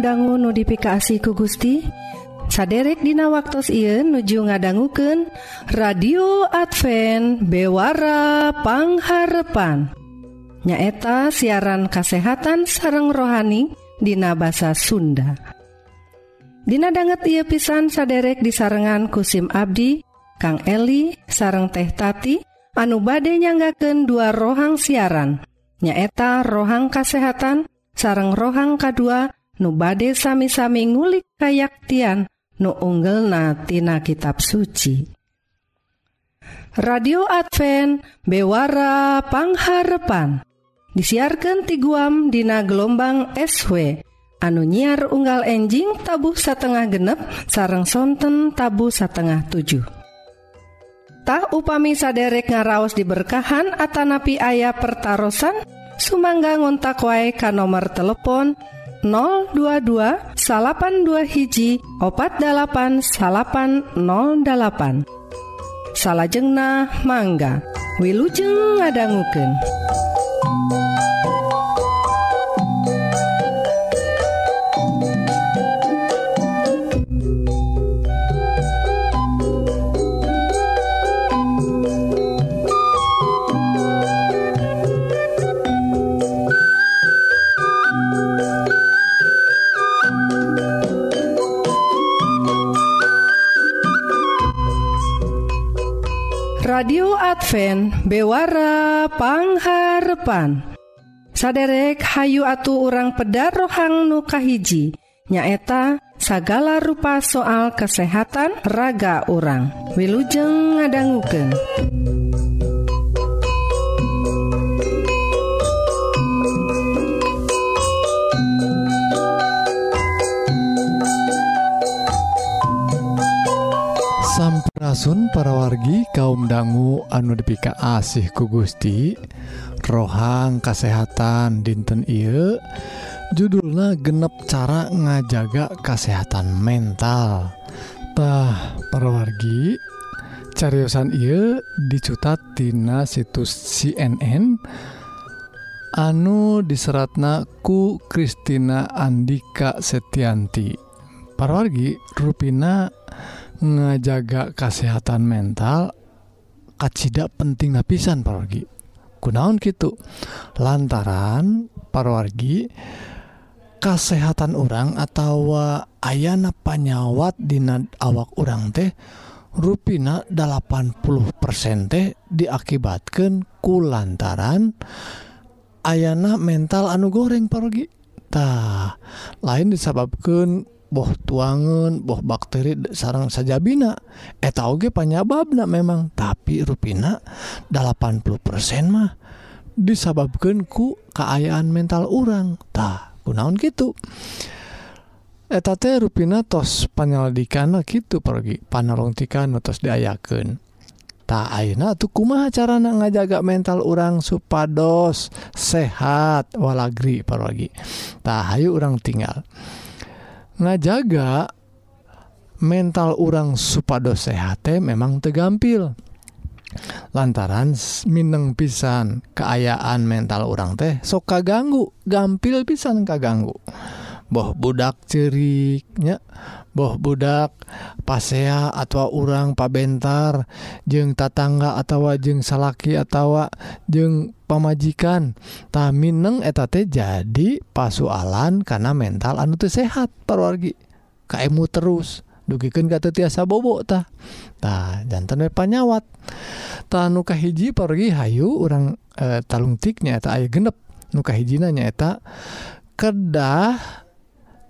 dangu notifikasi ku Gusti saderek Dina waktu Ieu nuju ngadangguken radio Advent bewarapangharpan nyaeta siaran kasehatan sareng rohani Dina bahasa Sunda. Dina banget ia pisan saderek disarengan kusim Abdi Kang Eli sareng teh tati anu bade nyanggaken dua rohang siaran. Nyaeta rohang kasehatan sareng rohang K2 nu bade sami-sami ngulik kayaktian nu unggelnatina kitab suci. Radio Advent Bewara Pangharepan disiarkan ti guam dina gelombang SW anu nyiar unggal enjing tabuh satengah genep sarang sonten tabu satengah 7. Tah upami saderek ngaraos diberkahan atanapi ayah pertaran sumangga ngontak wae ka nomor telepon 022 82 hiji opat 8808 salahjengnah mangga Wilujeng ngadangguken bewarapangharpan saderek Hayu atu orang pedar rohang nukahiji nyaeta sagala rupa soal kesehatan raga orang Wilujeng ngadangguken. Asun parawargi kaum dangu anu dipika asih ku Gusti. Rohang kasehatan dinten Ieu. Judullah genep cara ngajaga kesehatan mentaltah parawargi cariyosan Ieu dicutatina situs CNN anu diseratna ku Kristina Andika Setianti. Parawargi ruina yang ngajaga kesehatan mental kacita penting napisan parorgi kunaon gitu lantaran parwargi kesehatan orang atau ayana panyawat dina awak orang teh ruina 80% teh diakibatkan ku lantaran ayana mental anu goreng pargitah lain disebabkan boh tuangan boh bakteri sarang saja bina etauge eh, panyababna memang. Tapi ruina 80% mah disababkan ku keayaan mental orangtah kunaon gitu eta eh, teh ruina tos penyelidikan gitu pergi panerongtikan tos diayaken tak aina tuh kumaha carana ngajaga mental orang supados sehat walagri pergi. Tak hayu orang tinggal. ngajaga mental orang supados sehat memang tegampil lantaran Mineng pisan keayaan mental orang teh soka ganggu gampil pisan kaganggu. boh budak ceriknya boh budak pasea atau urang pabentar jeng tatangga atau jeng salaki atau jeng pemajikan tamineng etate jadi pasualan karena mental anu tuh sehat perwargi kamu terus dugikan kata tiasa bobotah ta jantan panyawat. Tanuka hiji pergi Hayu orang e, eh, talungtiknya tak genep. Nuka hijinanyaeta kedah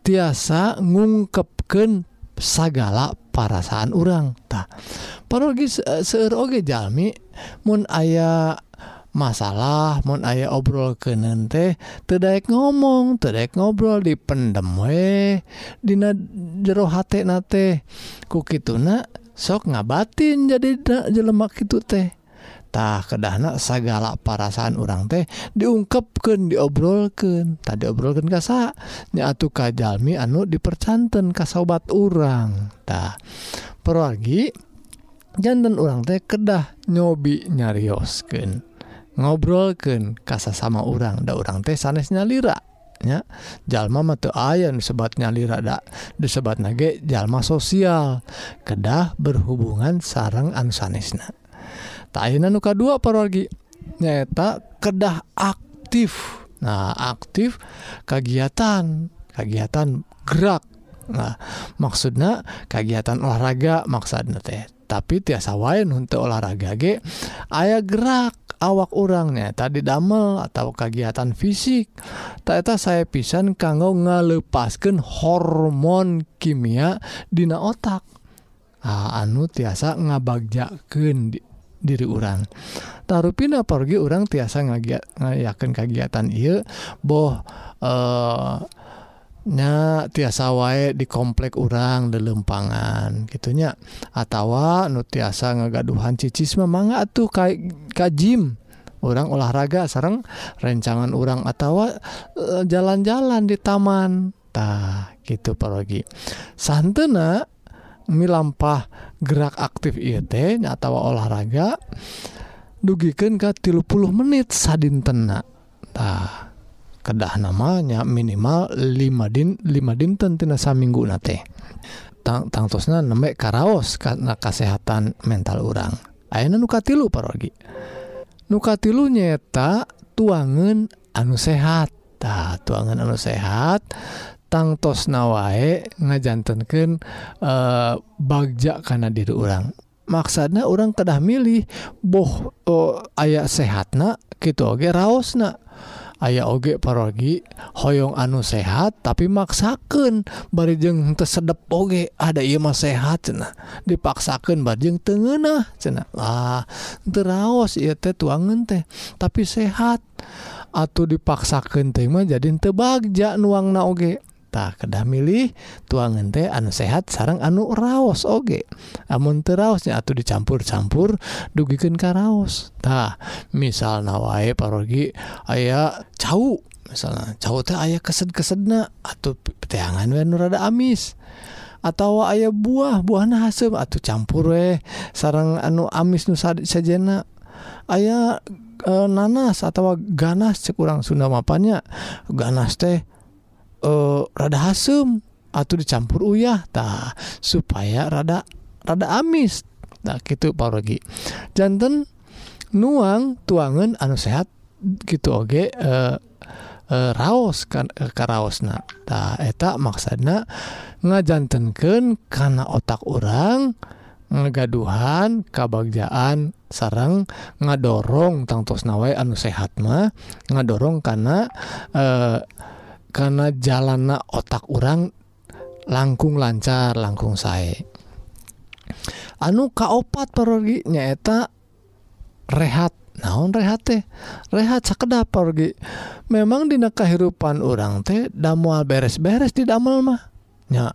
tiasa ngungkepken sagala parasaan orangtah parologis uh, seoge Jami Mu aya masalah mau aya obrol ke nente tedek ngomong tedek ngobrol di pendem we Dina jero hate nate kuki tuna sok ngabatin jadi jelemak itu teh. tah kedahna segala parasaan orang teh diungkapkan diobrolkan tadi obrolkan kasa nyatu kajalmi anu dipercanten kasobat orangtah pergi jantan orang teh kedah nyobi nyariosken ngobrolken kasa sama orang nda orang teh sanesnya lra nya jalma mata aya disebatnya lirada disebat nage jalma sosial kedah berhubungan sarang ansanesna tahinan nuka dua parorgi nyata kedah aktif. Nah aktif kegiatan kegiatan gerak. Nah maksudnya kegiatan olahraga maksudnya teh. Tapi tiasa wain untuk olahraga ge ayah gerak awak orangnya tadi damel atau kegiatan fisik. Ternyata saya pisan kanggo ngalepaskan hormon kimia dina otak. Nah, anu tiasa ngabagjaken di diri urang. Taruh pindah pergi orang tiasa yakin kegiatan I boh eh, nya tiasa wae di komplek urang delempangan gitunya atautawa nu tiasa ngagaduhan cicis memanga tuh kayak kajim orang olahraga sarang rencangan urang atautawa eh, jalan-jalan di tamantah gitu pergi. Santena milampah gerak aktif IT nyatawa olahraga dugikan ke tilupuluh menit sadintena. Tah kedah namanya minimal 5 din 5 dinten tina saminggu nate tang tangtosna nembe karaos karena kesehatan mental orang ayana nuka tilu parogi. Nuka tilu nyeta tuangan anu sehat. Tah tuangan anu sehat tangtos nawae ngajantankan e, eh, bagja karena diri orang maksana orang kedah milih boh oh, aya sehatna gitu oge raosna. Aya oge parogi hoyong anu sehat tapi maksakan barijeng tersedep oge ada iya mah sehat cenah. Dipaksakan barijeng tengenah cenah. Lah teraos iya teh tuangan teh tapi sehat. Atau dipaksakan tema jadi tebagja nuang na oge. kedah milih tuangan teh anu sehat sarang anu raos oge. Amun teraosnya atau dicampur-campur dugikan karaostah misal nawae parogi aya cau. Misalnya cau teh aya kesed-kesedna atau peteangan we rada amis. Atau ayah buah buah hasem atau campur weh sarang anu amis nu sajena. Aya e, nanas atau ganas cekurang Sunda mapanya ganas teh uh, rada hasem. Ah, Atau dicampur uyah tah supaya rada rada amis. Nah gitu parogi jantan nuang tuangan anu sehat gitu oge uh, uh, raos kan uh, karaos na ta eta maksana ngajantenken karena otak orang ngegaduhan kabagjaan sarang ngadorong tangtos nawai anu sehat mah ngadorong karena eh karena jalana otak orang langkung lancar langkung saya anu kaopat pergi nyaeta rehat. Naon rehat teh? Rehat sakedap pergi memang dina kehidupan orang teh damual beres-beres di damel mah. Nya.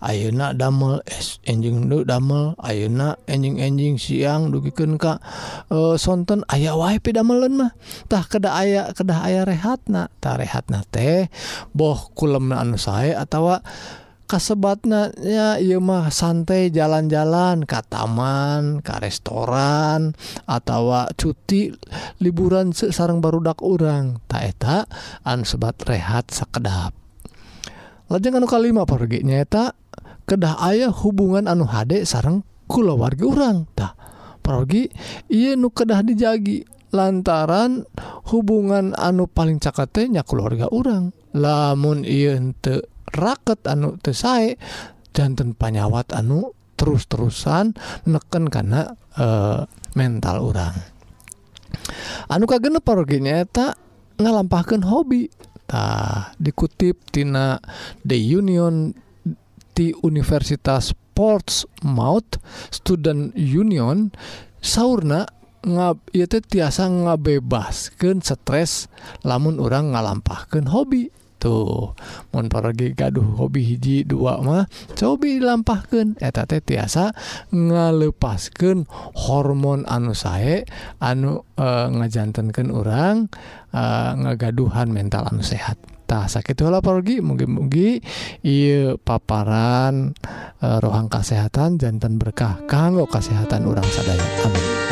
ayeuna damel es enjing damel ayeuna enjing-enjing siang dugikeun Ka e, eh, sonten aya wae wapi damelan mahtah kedah aya kedah aya rehatna tah rehatna teh. Boh kulemna anu sae atawa kasebatna ya ieu mah santai jalan-jalan ke taman ke restoran atawa cuti liburan sarang barudak urang. Tak eta anu sebat rehat sakedap. lajeng anu kalima pergi nyata kedah ayah hubungan anu HD sarang kulawargi orangtah pergi ia nu kedah dijagi lantaran hubungan anu paling cakatnya keluarga orang lamun te raket anu tesai jantan panyawat anu terus-terusan neken karena e, eh, mental orang anu kagenep pergi nyata ngalampahkan hobi. Tah dikutiptina The Union di Universitas Portsmouth Student Union sauna ngab itu tiasa ngabebaskan stres lamun orang ngalampahkan hobi. tuh pergi gaduh hobi hiji dua mah cobi dilampahkan eta teh tiasa ngalepaskan hormon anu sae anu e, ngajantenkan orang e, ngagaduhan mental anu sehat. Tah sakit lah pergi mungkin-mugi paparan e, rohang kesehatan jantan berkah kanggo kesehatan orang sadaya. Amin.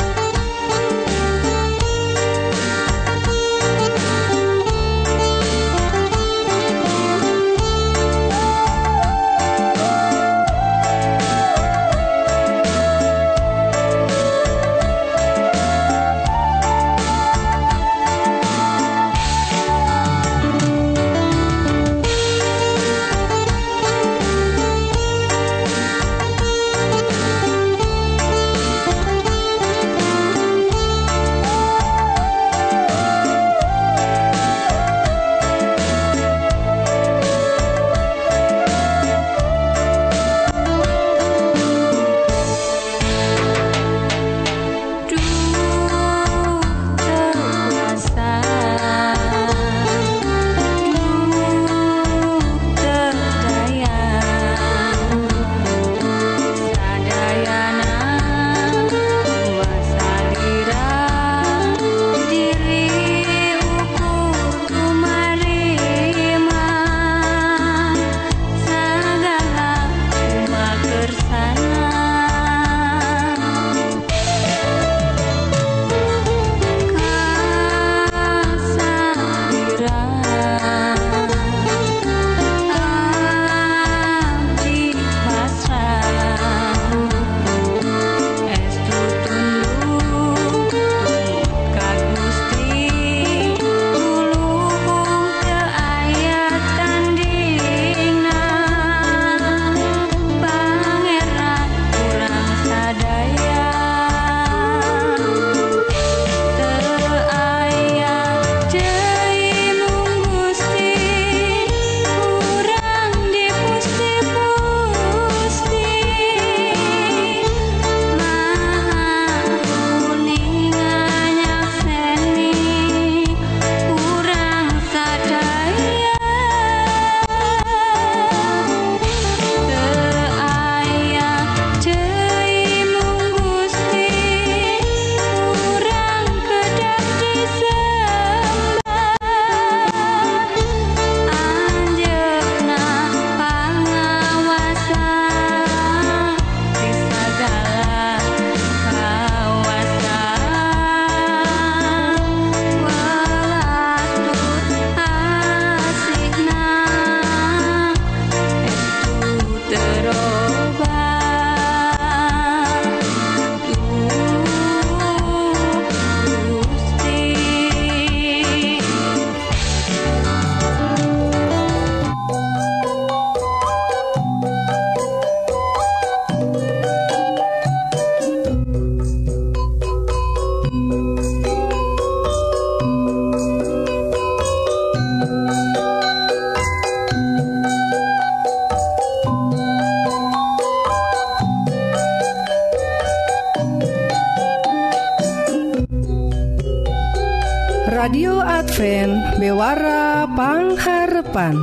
Advent bewarapangharpan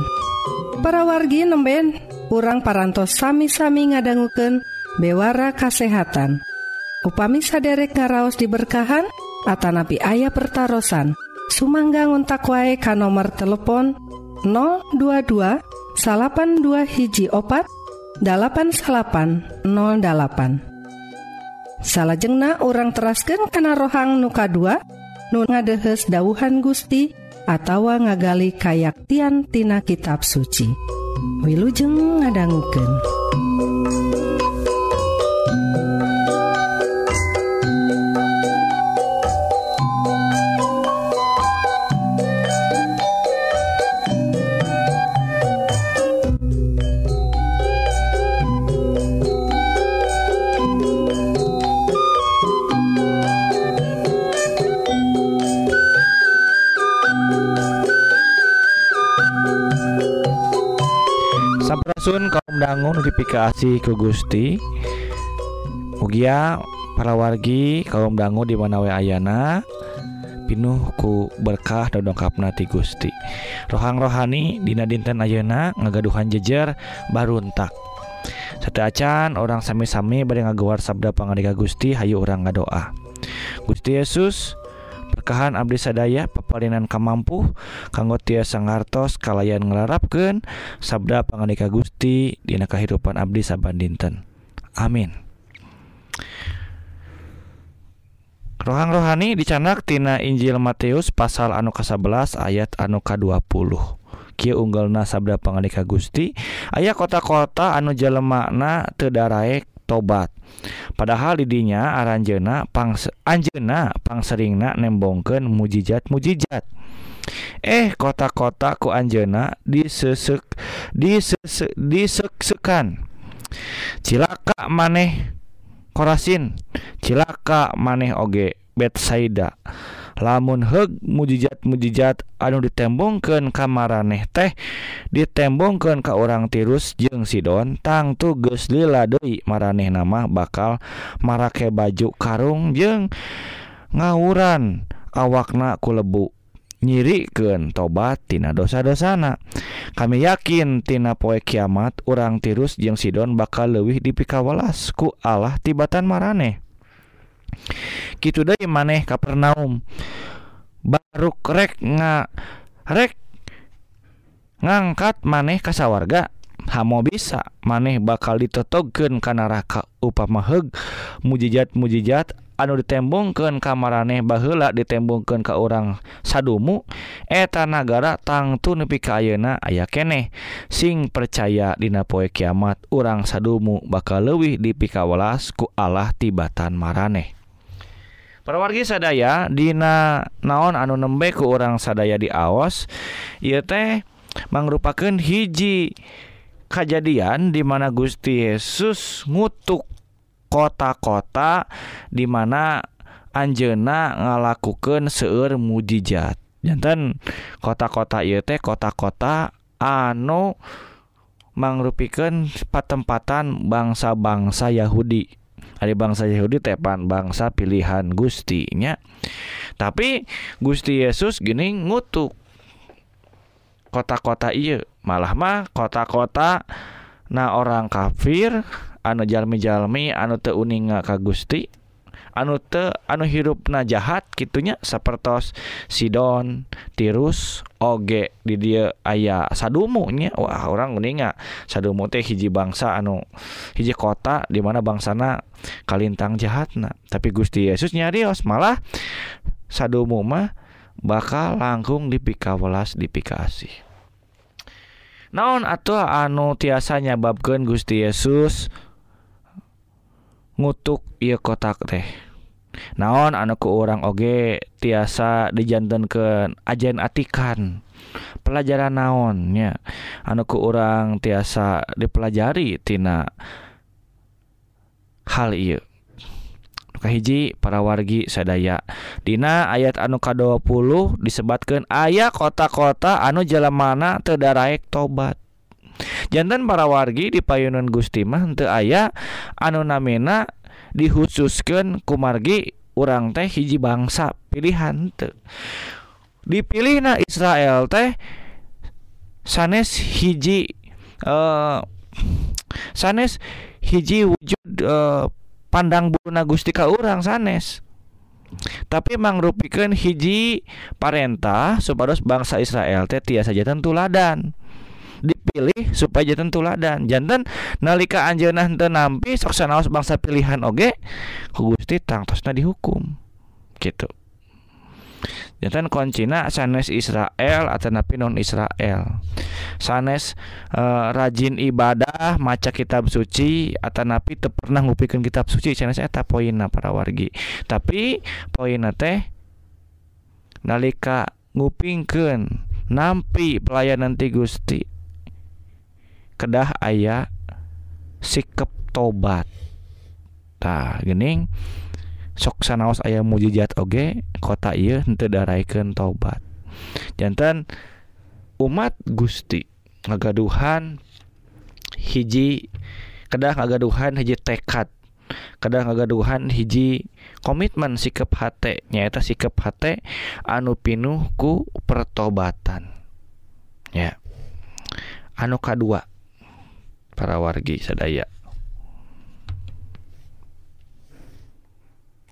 para wargi nemben kurang parantos sami-sami ngadangguken bewara kasehatan. Upami saderek ngaraos diberkahan Atanapi ayah pertaran Sumangga ngontak wae ka nomor telepon 022 salapan dua hiji opat 8808 salahjengna orang terasken kana rohang nuka 2 nu ngadehes dauhan Gusti atawa ngagali kayaktian tina kitab suci Wilujeng ngadangguken. Kaum dangu notifikasi ke Gusti. Mugia para wargi kaum dangu di mana wa Ayana pinuhku berkah dan dongkap nati Gusti. Rohang rohani Dina dinten Ayeuna ngagaduhan jejer baruntak. Satu acan orang sami-sami pada ngaguar sabda pangadika Gusti Hayu orang ngadoa. Gusti Yesus berkahan Abdi sadaya parinan kamampu kanggo tiasa ngartos kalayan ngelarapken sabda panganika Gusti Dina kehidupan Abdi saban dinten amin. Rohang rohani dicanaktina Injil Matius pasal anu ka11 ayat anu ka20 unggulna sabda panganika Gusti ayaah kota-kota anu jelemakna tedaraek tobat. Padahal didinya Aranjena pang Anjena pangseringna nembongken mukjizat mukjizat eh kota-kota ku Anjena disesek diseksekan. Cilaka maneh Korasin cilaka maneh oge Betsaida lamun heg mujijat mujijat anu ditembongken kamareh teh ditembongken ke orang tirus jeung Sidon tangtu geslila deui maraneh nama bakal marake baju karung jeung ngawuran awakna ku lebu. Nyiriken tobattina dosa-dosana. Kami yakin tina poe kiamat urang tirus jeung Sidon bakal lewih dipikawalas ku Allah tibatan maraneh. gitu deh maneh Kapernaum baru rek nga rek ngangkat maneh kasawarga hamo bisa. Maneh bakal ditotogen karena raka upamaheg mujijat mujijat anu ditembongken kamareh bahla ditembongken ke orang sadumu. Eta nagara tangtu nepi kayena aya keneh. Sing percaya dina poe kiamat urang sadumu bakal lewih dipikawelas ku Allah tibatan mareh wargi sadaya Dina naon anu nembe ke orang sadaya di awas ia teh mangrupakan hiji kejadian dimana Gusti Yesus ngutuk kota-kota dimana Anjena ngalakukan seueur mujizat. Jantan kota-kota ia teh kota-kota anu mangrupikan patempatan bangsa-bangsa Yahudi. Ada bangsa Yahudi tepan bangsa pilihan Gustinya. Tapi Gusti Yesus gini ngutuk. Kota-kota iya malah mah kota-kota nah orang kafir anu jalmi-jalmi anu teuninga ka Gusti anu te anu hirupna jahat gitunya sepertos Sidon tirus oge di dia ayah sadumunya Wah orang kuninga sadumu teh hiji bangsa anu hiji kota dimana bangsana kalintang jahatna. Tapi Gusti Yesus nyarios malah sadumu mah bakal langkung dipikawelas dipikasi naon atau anu tiasanya babken Gusti Yesus ngutuk ia kotak teh? naon anakku orang oge tiasa dijantan ke ajen atikan. Pelajaran naonnya anakku orang tiasa dipelajaritina hal iu hiji para wargi sadaya. Dina ayat anu ka 20 disebatkan ayah kota-kota anu jalan mana tedaraek tobat. Jantan para wargi di payunan Gustimah aya anu namena dikhususkan kumargi orang teh hiji bangsa pilihan dipilih na Israel teh sanes hiji eh sanes hiji wujud eh, pandang buna Gusti ka urang sanes. Tapi mangrupikan hiji parentah supados bangsa Israel teh tiasa jatan tuladan dipilih supaya jatan tuladan. Jantan nalika anjeunna henteu nampi sok sanaos bangsa pilihan oge ku Gusti tangtosna dihukum. Gitu. Jantan koncina sanes Israel atau napi non Israel. Sanes eh, rajin ibadah maca kitab suci atau napi teu pernah ngupikeun kitab suci sanes eta poinna para wargi. Tapi poinna teh nalika ngupingkeun nampi pelayanan ti Gusti kedah aya sikap tobat. Tah gening sok sanaos aya mujizat oge kota ieu henteu daraikeun tobat. Jantan umat Gusti ngagaduhan hiji kedah ngagaduhan hiji tekad kedah ngagaduhan hiji komitmen sikap hate nyaeta sikap hate anu pinuh ku pertobatan. Ya. Anu kadua para wargi sadaya.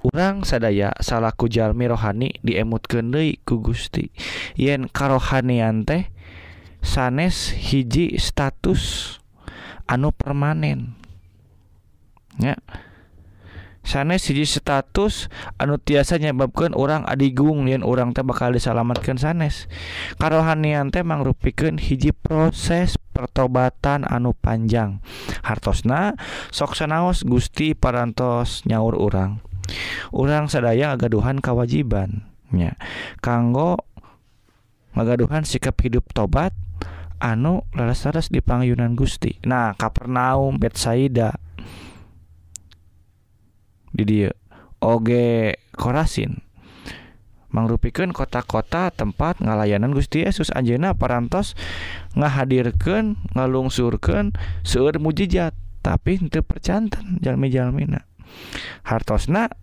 Urang sadaya salahku jalmi rohani diemutkeun deui ku Gusti. Yen karohanian teh sanes hiji status anu permanen. Ya sanes siji status anu tiasa nyebabkan orang adigung yen orang teh bakal disalamatkan sanes. Karohanian teh mangrupikan hiji proses pertobatan anu panjang. Hartosna soksanaos Gusti parantos nyaur orang orang sadaya agaduhan kewajibannya kanggo magaduhan sikap hidup tobat anu laras-laras di pangyunan Gusti. Nah Kapernaum Betsaida. di dia oge korasin. Mangrupikan kota-kota tempat ngalayanan Gusti Yesus. Anjena parantos ngahadirkan ngalungsurkan seueur mujizat. Tapi itu percantan jalmi-jalmina. Hartosna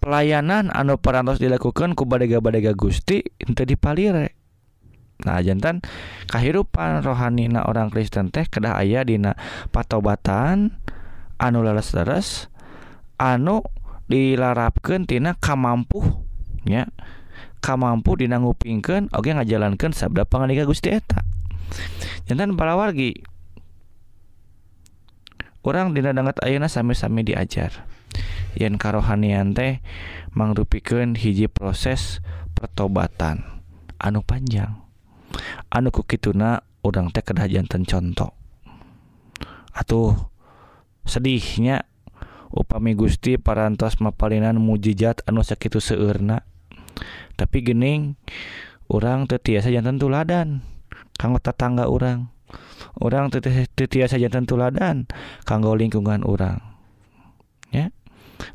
pelayanan anu parantos dilakukan ku badega-badega Gusti itu dipalire. Nah jantan kehidupan rohanina orang Kristen teh kedah ayah dina patobatan anu leres-leres anu dilarapkantina kamampuh nya. Kamampu dina ngupingkeun Oke ngajalankan sabda panganika gusti eta. Jantan palawargi orang dinadanggat Ayeuna sami-sami diajar. Yen karohanian teh mangrupikeun hiji proses pertobatan anu panjang. Anu kukituna urang teh kedah jantan contoh atuh sedihnya upami Gusti parantos mapalinan mujijat anu sakitu seurna tapi gening orang tetiasa jantan tuladan kanggo tetangga orang orang tetiasa jantan tuladan kanggo lingkungan orang ya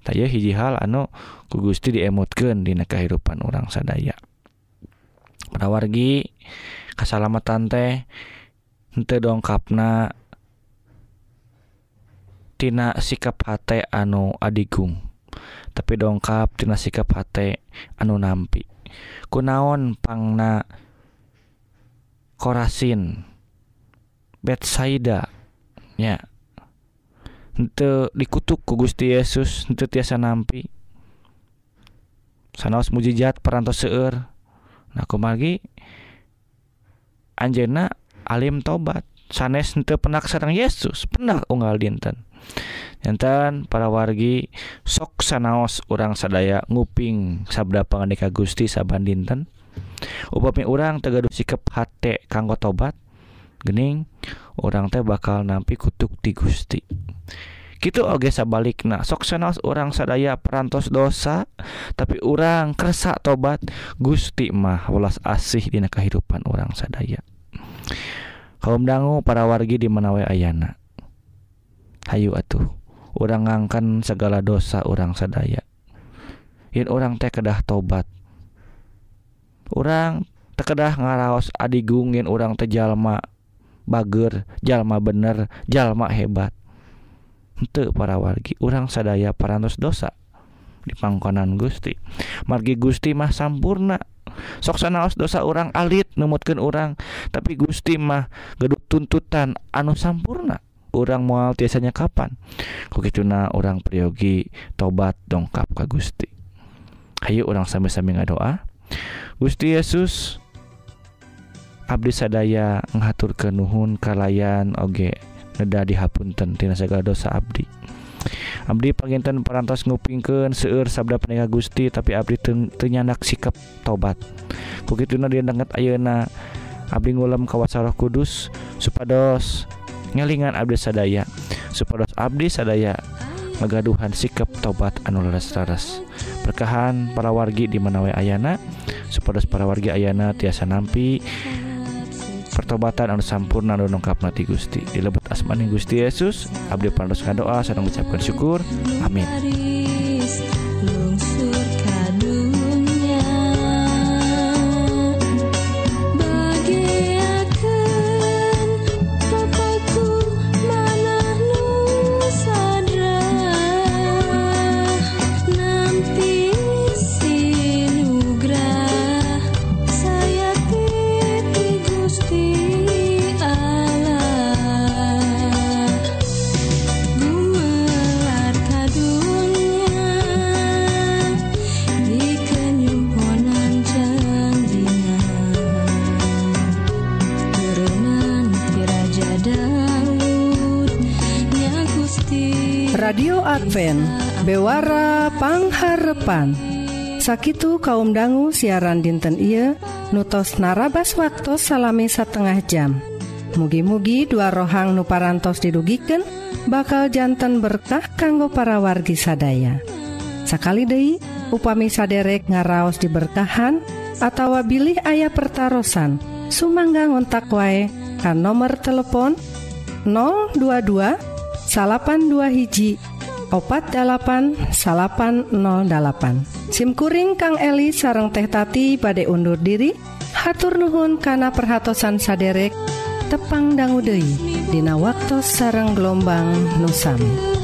taya hiji hal anu ku Gusti diemutkeun dina kehidupan orang sadaya. Para wargi kasalamatan teh henteu dongkapna tina sikap hate anu adigung tapi dongkap tina sikap hate anu nampi. Kunaon pangna korasin? Betsaida. Ya. Henteu dikutuk ku Gusti Yesus henteu tiasa nampi. Sanaos mujizat parantos seueur. Nah kumargi anjeunna alim tobat sanes henteu pernah sareng Yesus pernah unggal dinten enten para wargi sok sanaos orang sadaya nguping sabda pangandika Gusti saban dinten upami orang tegaduh sikap hate kanggo tobat gening orang teh bakal nampi kutuk di Gusti. Gitu oge sabalik nah sok sanaos orang sadaya perantos dosa tapi orang kersa tobat Gusti mah welas asih dina kehidupan orang sadaya. Kaum dangu para wargi di manawe ayana. Hayu atuh. orang ngangkan segala dosa orang sadaya. Yen orang teh kedah tobat orang tekedah ngaraos adigungin orang tejalma bager jalma bener jalma hebat. Untuk para wargi orang sadaya parantos dosa di pangkonan Gusti. Margi Gusti mah sampurna. Soksanaos dosa orang alit numutkan orang tapi Gusti mah geduk tuntutan anu sampurna. Orang mual tiasanya kapan? Kok nah orang priyogi tobat dongkap ke Gusti. Ayo orang sampai-sami ngadoa. Gusti Yesus Abdi sadaya ngatur ke nuhun kalayan oge neda dihapunten tina segala dosa abdi. Abdi panginten perantos ngupingkeun seueur sabda peninggal Gusti tapi abdi nyandak sikap tobat ku kituna dia denget ayeuna abdi ngulam ka Roh Kudus supados ngelingan abdi sadaya. Supados abdi sadaya. Ngagaduhan sikap tobat anu leres-leres berkahan para wargi di mana wae ayana. Supados para wargi ayana tiasa nampi pertobatan anu sampurna anu nongkap nati Gusti. Dilebet asmani Gusti Yesus abdi parantos ngadoa sareng mengucapkan syukur. Amin kahidupan Sakitu kaum dangu siaran dinten Ieu nutos narabas waktu salami setengah jam. Mugi-mugi dua rohang nuparantos didugiken bakal jantan berkah kanggo para wargi sadaya. Sakali Dei upami saderek ngaraos diberkahan atawa bilih ayah pertaran Sumangga ngontak wae kan nomor telepon 022 salapan dua hiji 08 SIMkuring Kang Eli sareng teh tati pada undur diri. Hatur Nuhun kana perhatsan saderek tepang danggudehi Dina waktu sareng gelombang nusami